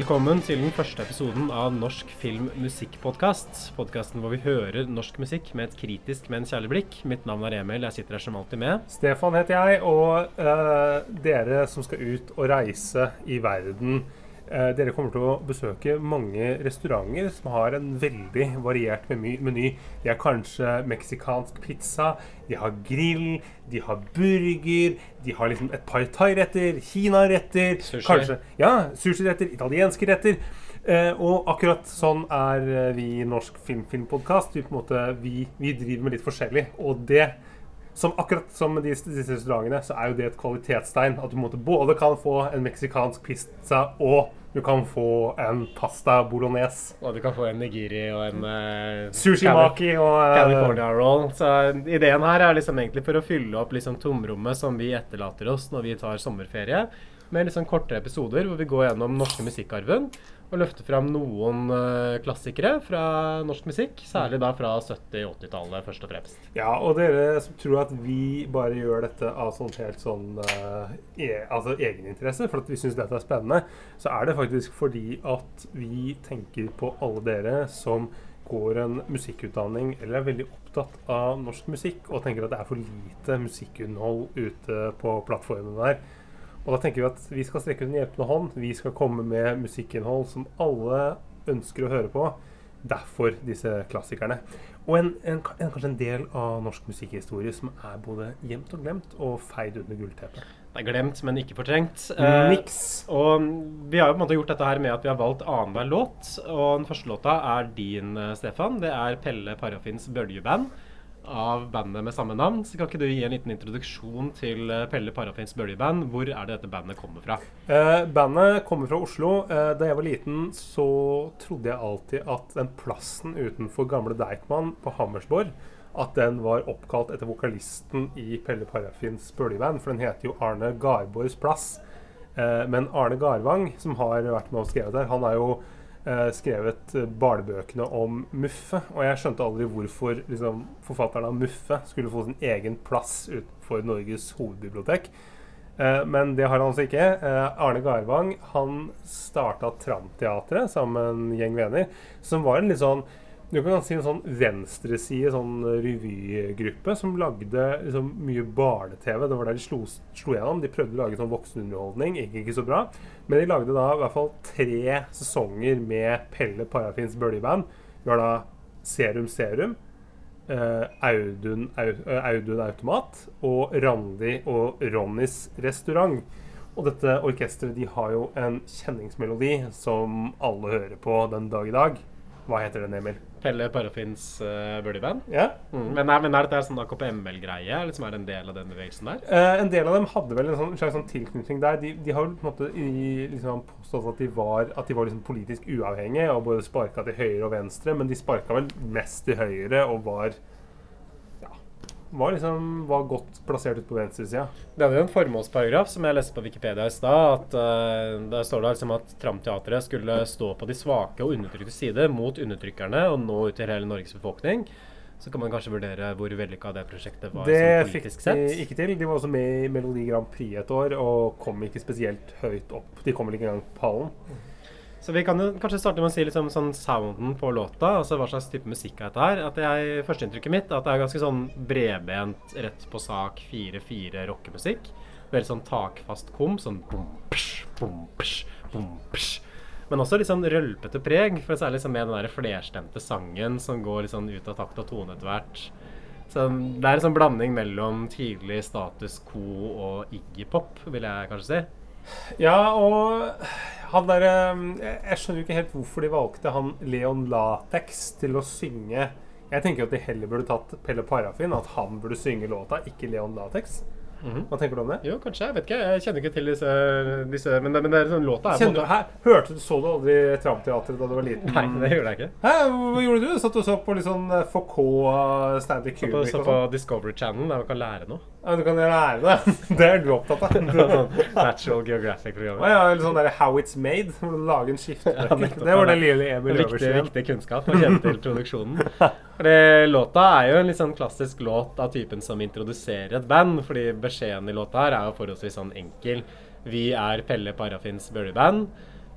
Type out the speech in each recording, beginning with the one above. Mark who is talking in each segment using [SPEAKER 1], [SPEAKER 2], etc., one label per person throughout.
[SPEAKER 1] Velkommen til den første episoden av Norsk film musikk-podkast. Podkasten hvor vi hører norsk musikk med et kritisk, men kjærlig blikk. Mitt navn er Emil, jeg sitter her som alltid med.
[SPEAKER 2] Stefan heter jeg, og uh, dere som skal ut og reise i verden eh, Dere kommer til å besøke mange restauranter som har en veldig variert meny. De har kanskje meksikansk pizza, de har grill, de har burger, de har liksom et par thairetter, kinaretter
[SPEAKER 1] Sushi.
[SPEAKER 2] Kanskje, ja, sushiretter, italienske retter. Eh, og akkurat sånn er eh, vi i Norsk Film Filmpodkast. Vi, vi, vi driver med litt forskjellig. Og det som akkurat som de, disse, disse restaurantene, så er jo det et kvalitetstegn. At du både kan få en meksikansk pizza og du kan få en pasta bolognese.
[SPEAKER 1] Og du kan få en nigiri og en uh,
[SPEAKER 2] Sushi-maki og eh,
[SPEAKER 1] California roll. Så ideen her er liksom egentlig for å fylle opp liksom tomrommet som vi etterlater oss når vi tar sommerferie, med litt sånn kortere episoder hvor vi går gjennom norske musikkarven og løfter fram noen uh, klassikere fra norsk musikk, særlig da fra 70- og 80-tallet først og fremst.
[SPEAKER 2] Ja, og dere som tror at vi bare gjør dette av sånn helt sånn uh, e altså egeninteresse, for at vi syns dette er spennende, så er det faktisk fordi at vi tenker på alle dere som går en musikkutdanning eller er veldig opptatt av norsk musikk og tenker at det er for lite musikkunnhold ute på plattformen der. Og da tenker vi at vi skal strekke ut en hjelpende hånd. Vi skal komme med musikkinnhold som alle ønsker å høre på. Derfor disse klassikerne. Og en, en, en, kanskje en del av norsk musikkhistorie som er både gjemt og glemt og feid under gullteppet.
[SPEAKER 1] Det er glemt, men ikke fortrengt. Eh, og vi har jo på en måte gjort dette her med at vi har valgt annenhver låt. Og den første låta er din, eh, Stefan. Det er Pelle Parafins Bøljeband av bandet med samme navn. Så kan ikke du gi en liten introduksjon til eh, Pelle Parafins Bøljeband? Hvor er det dette bandet kommer fra?
[SPEAKER 2] Eh, bandet kommer fra Oslo. Eh, da jeg var liten, så trodde jeg alltid at den plassen utenfor gamle Deichman på Hammersborg at den var oppkalt etter vokalisten i Pelle Parafins Bøljeband. For den heter jo Arne Garborgs plass. Eh, men Arne Garvang, som har vært med og skrevet der, han er jo skrevet barnebøkene om Muffe. Og jeg skjønte aldri hvorfor liksom, forfatteren av Muffe skulle få sin egen plass utenfor Norges hovedbibliotek. Eh, men det har han altså ikke. Eh, Arne Garvang han starta Tramteatret sammen med en gjeng venner, som var en litt sånn du kan si en sånn venstreside sånn revygruppe som lagde liksom, mye barne-TV. Det var der de slo, slo gjennom. De prøvde å lage sånn voksenunderholdning. Gikk ikke så bra. Men de lagde da i hvert fall tre sesonger med Pelle Parafins bøljeband. Vi har da Serum Serum, eh, Audun, Au, eh, Audun Automat og Randi og Ronnys restaurant. Og dette orkesteret de har jo en kjenningsmelodi som alle hører på den dag i dag. Hva heter den, Emil?
[SPEAKER 1] Pelle Parafins uh, Bøljeband.
[SPEAKER 2] Ja?
[SPEAKER 1] Mm. Men, men er dette sånn AKP-ML-greie? Liksom er det en del av den bevegelsen der?
[SPEAKER 2] Eh, en del av dem hadde vel en sånn, slags sånn tilknytning der. De, de har jo på en måte i, liksom, påstått at de var, at de var liksom politisk uavhengige og både sparka til høyre og venstre, men de sparka vel mest til høyre og var var liksom var godt plassert ut på venstresida.
[SPEAKER 1] Det er jo en formålsparagraf som jeg leste på Wikipedia i stad. at uh, Der står det liksom at Tramteatret skulle stå på de svake og undertrykte side mot undertrykkerne og nå ut til hele Norges befolkning. Så kan man kanskje vurdere hvor vellykka det prosjektet var.
[SPEAKER 2] Det
[SPEAKER 1] sånn
[SPEAKER 2] fikk de ikke til. De var også med i Melodi Grand Prix et år og kom ikke spesielt høyt opp. De kom vel ikke engang på pallen.
[SPEAKER 1] Så vi kan jo kanskje starte med å si liksom sånn sounden på låta. altså Hva slags type musikk er dette her. At jeg, Førsteinntrykket mitt er at det er ganske sånn bredbent, rett på sak 4-4 rockemusikk. Veldig sånn takfast kom. Sånn bom, psj, bom, psj, bom, psj. Men også litt sånn rølpete preg. For særlig liksom med den der flerstemte sangen som går litt sånn ut av takt og tone etter hvert. Så det er en sånn blanding mellom tidlig status quo og iggy-pop, vil jeg kanskje si.
[SPEAKER 2] Ja, og han derre Jeg jeg skjønner jo ikke helt hvorfor de valgte han Leon Latex til å synge. Jeg tenker at de heller burde tatt Pelle Parafin, at han burde synge låta, ikke Leon Latex.
[SPEAKER 1] Mhm.
[SPEAKER 2] Hva tenker du om det?
[SPEAKER 1] Jo, kanskje. Jeg vet ikke. Jeg kjenner ikke til disse, disse men, det, men det er sånn låta er på
[SPEAKER 2] Kjenner du,
[SPEAKER 1] måte?
[SPEAKER 2] Hørte du, Så du aldri Tramteatret da du var liten?
[SPEAKER 1] Nei, det gjorde jeg ikke.
[SPEAKER 2] Hæ? Hva gjorde du? Satt du så på litt sånn FK Stanley Stanley
[SPEAKER 1] Så på,
[SPEAKER 2] Kubrick
[SPEAKER 1] så på
[SPEAKER 2] sånn?
[SPEAKER 1] Discovery Channel, der man kan lære noe.
[SPEAKER 2] Ja, du kan gjøre det. Det er du opptatt av.
[SPEAKER 1] sånn Natural
[SPEAKER 2] Å
[SPEAKER 1] Geographic-program.
[SPEAKER 2] ja, eller sånn der How It's Made. Hvor du lager en skiftebrøkke.
[SPEAKER 1] Ja,
[SPEAKER 2] det var det lille Emil Øversen Viktig,
[SPEAKER 1] viktig kunnskap å kjenne til produksjonen. Fordi låta er jo en litt sånn klassisk låt av typen som introduserer et band. Fordi beskjeden i låta her er jo forholdsvis sånn enkel. Vi er Pelle Parafins bøljeband.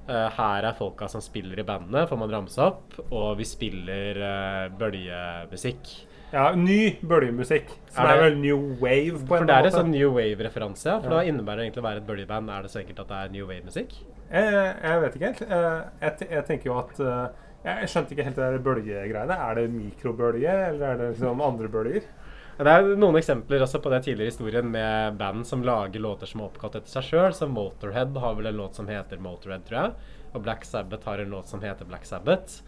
[SPEAKER 1] Uh, her er folka som spiller i bandene, får man ramse opp. Og vi spiller uh, bølgemusikk.
[SPEAKER 2] Ja, ny bølgemusikk. Som
[SPEAKER 1] Er
[SPEAKER 2] er,
[SPEAKER 1] det-
[SPEAKER 2] vel new wave på en måte.
[SPEAKER 1] For det er en sånn new wave-referanse, ja. For
[SPEAKER 2] Ja.
[SPEAKER 1] da innebærer det egentlig å være et bøljeband. Er det så enkelt at det er new wave-musikk?
[SPEAKER 2] Jeg, jeg vet ikke helt. Eh, Jeg, jeg tenker jo at eh, Jeg skjønte ikke helt det der bølgegreiene. Er det mikrobølge, eller er det liksom andre bølger?
[SPEAKER 1] Det er noen eksempler også på det tidligere historien med band som lager låter som er oppkalt etter seg sjøl. Så Motorhead har vel en låt som heter Motorhead, tror jeg. Og Black Sabbath har en låt som heter Black Sabbath.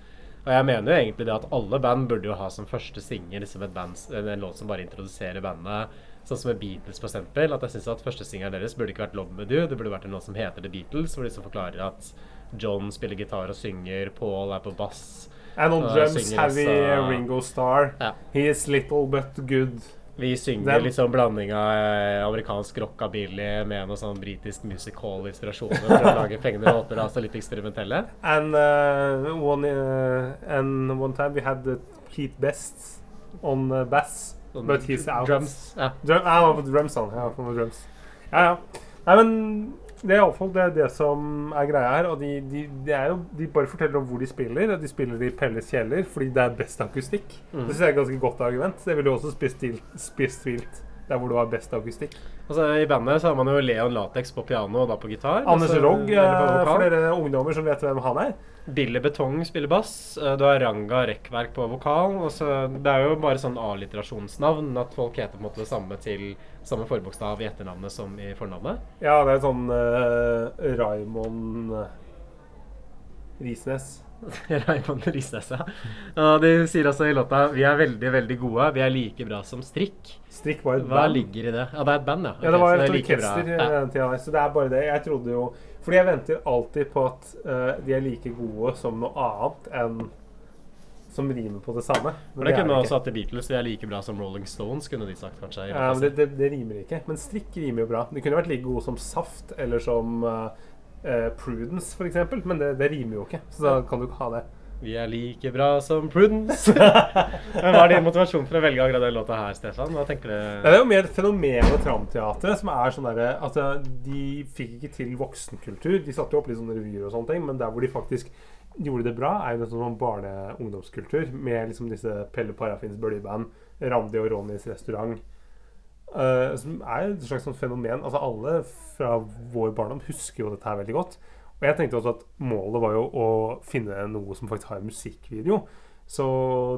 [SPEAKER 1] Og jeg mener jo egentlig det at alle band burde jo ha som første singel liksom en en låt som bare introduserer bandet. Sånn som med Beatles, for eksempel. At jeg synes at første singelen deres burde ikke vært Love Me You'. Det burde vært en låt som heter The Beatles, hvor de så forklarer at John spiller gitar og synger, Paul er på bass.
[SPEAKER 2] And on drums heavy Ringo Starr.
[SPEAKER 1] Ja.
[SPEAKER 2] He is little but good.
[SPEAKER 1] Vi synger
[SPEAKER 2] Den-
[SPEAKER 1] sånn blanding av eh, amerikansk rockabilly med noe sånn britisk music hall-inspirasjoner for å lage fengende låter, altså litt eksperimentelle.
[SPEAKER 2] And uh, one uh, and one time we had Keith Best on uh, bass,
[SPEAKER 1] on
[SPEAKER 2] but he's out.
[SPEAKER 1] Drums. Ja.
[SPEAKER 2] Drum, var drums, on. Ja, drums. Ja, ja. Nei, men det er iallfall det, det som er greia her. Og de, de, de, er jo, de bare forteller om hvor de spiller. og De spiller i Pelles kjeller fordi det er best akustikk.
[SPEAKER 1] Mm.
[SPEAKER 2] Det synes jeg er et ganske godt argument. Det ville jo også spist vilt der hvor du har best akustikk.
[SPEAKER 1] Altså, I bandet så har man jo Leon Latex på piano og da på gitar.
[SPEAKER 2] Anders
[SPEAKER 1] altså,
[SPEAKER 2] Rogg, for dere ungdommer som vet hvem han er.
[SPEAKER 1] Billy Betong spiller bass. eh, Du har Ranga Rekkverk på vokal. Det er jo bare sånn alliterasjonsnavn. At folk heter på en måte det samme til samme forbokstav i etternavnet som i fornavnet.
[SPEAKER 2] Ja, det er sånn uh, Raymond Risnes.
[SPEAKER 1] Raymond Risnes, ja. Og de sier også i låta Vi er veldig, veldig gode. Vi er like bra som strikk.
[SPEAKER 2] Strikk var et
[SPEAKER 1] Hva
[SPEAKER 2] band.
[SPEAKER 1] ligger i det? Ja, det er et band, ja.
[SPEAKER 2] Ja, det var et
[SPEAKER 1] orkester like
[SPEAKER 2] i den tida. der, Så det er bare det. Jeg trodde jo Fordi jeg venter alltid på at uh, de er like gode som noe annet enn som rimer på det samme.
[SPEAKER 1] Men det
[SPEAKER 2] det
[SPEAKER 1] kunne også hatt i Beatles. Vi er like bra som Rolling Stones, kunne de sagt kanskje.
[SPEAKER 2] Ja, men det, det, det rimer ikke. Men strikk rimer jo bra. De kunne vært like gode som Saft eller som eh, eh, Prudence, for eksempel. Men det, det rimer jo ikke. Så da kan du ikke ha det.
[SPEAKER 1] Vi er like bra som Prudence. Men Hva er din motivasjon for å velge akkurat den låta her, Stefan? Hva tenker du?
[SPEAKER 2] Det er jo mer fenomenet Tramteatret som er sånn derre at eh, de fikk ikke til voksenkultur. De satte jo opp litt sånne revyer og sånne ting, men der hvor de faktisk gjorde det bra, er jo nettopp sånn barne-ungdomskultur med liksom disse Pelle Parafins bøljeband, Randi og Ronnys restaurant. Eh, som er et slags sånn fenomen. Altså Alle fra vår barndom husker jo dette her veldig godt. Og jeg tenkte også at målet var jo å finne noe som faktisk har en musikkvideo. Så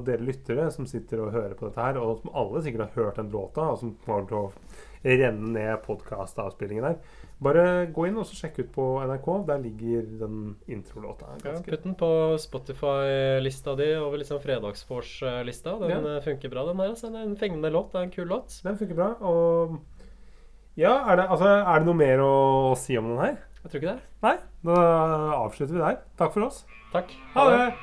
[SPEAKER 2] dere lyttere som sitter og hører på dette her, og som alle sikkert har hørt den låta, og som kommer til å renne ned podkastavspillingen der, bare gå inn og sjekk ut på NRK. Der ligger den introlåta.
[SPEAKER 1] Ja. Putt den på Spotify-lista di over liksom fredagsvors-lista. Den
[SPEAKER 2] Ja.
[SPEAKER 1] eh, funker bra, den her. Altså. Det er en fengende låt. Det er en kul låt.
[SPEAKER 2] Den funker bra. Og ja, er det, altså, er det noe mer å si om den her?
[SPEAKER 1] Jeg tror ikke det.
[SPEAKER 2] Nei? Da avslutter vi der. Takk for oss.
[SPEAKER 1] Takk.
[SPEAKER 2] Ha det!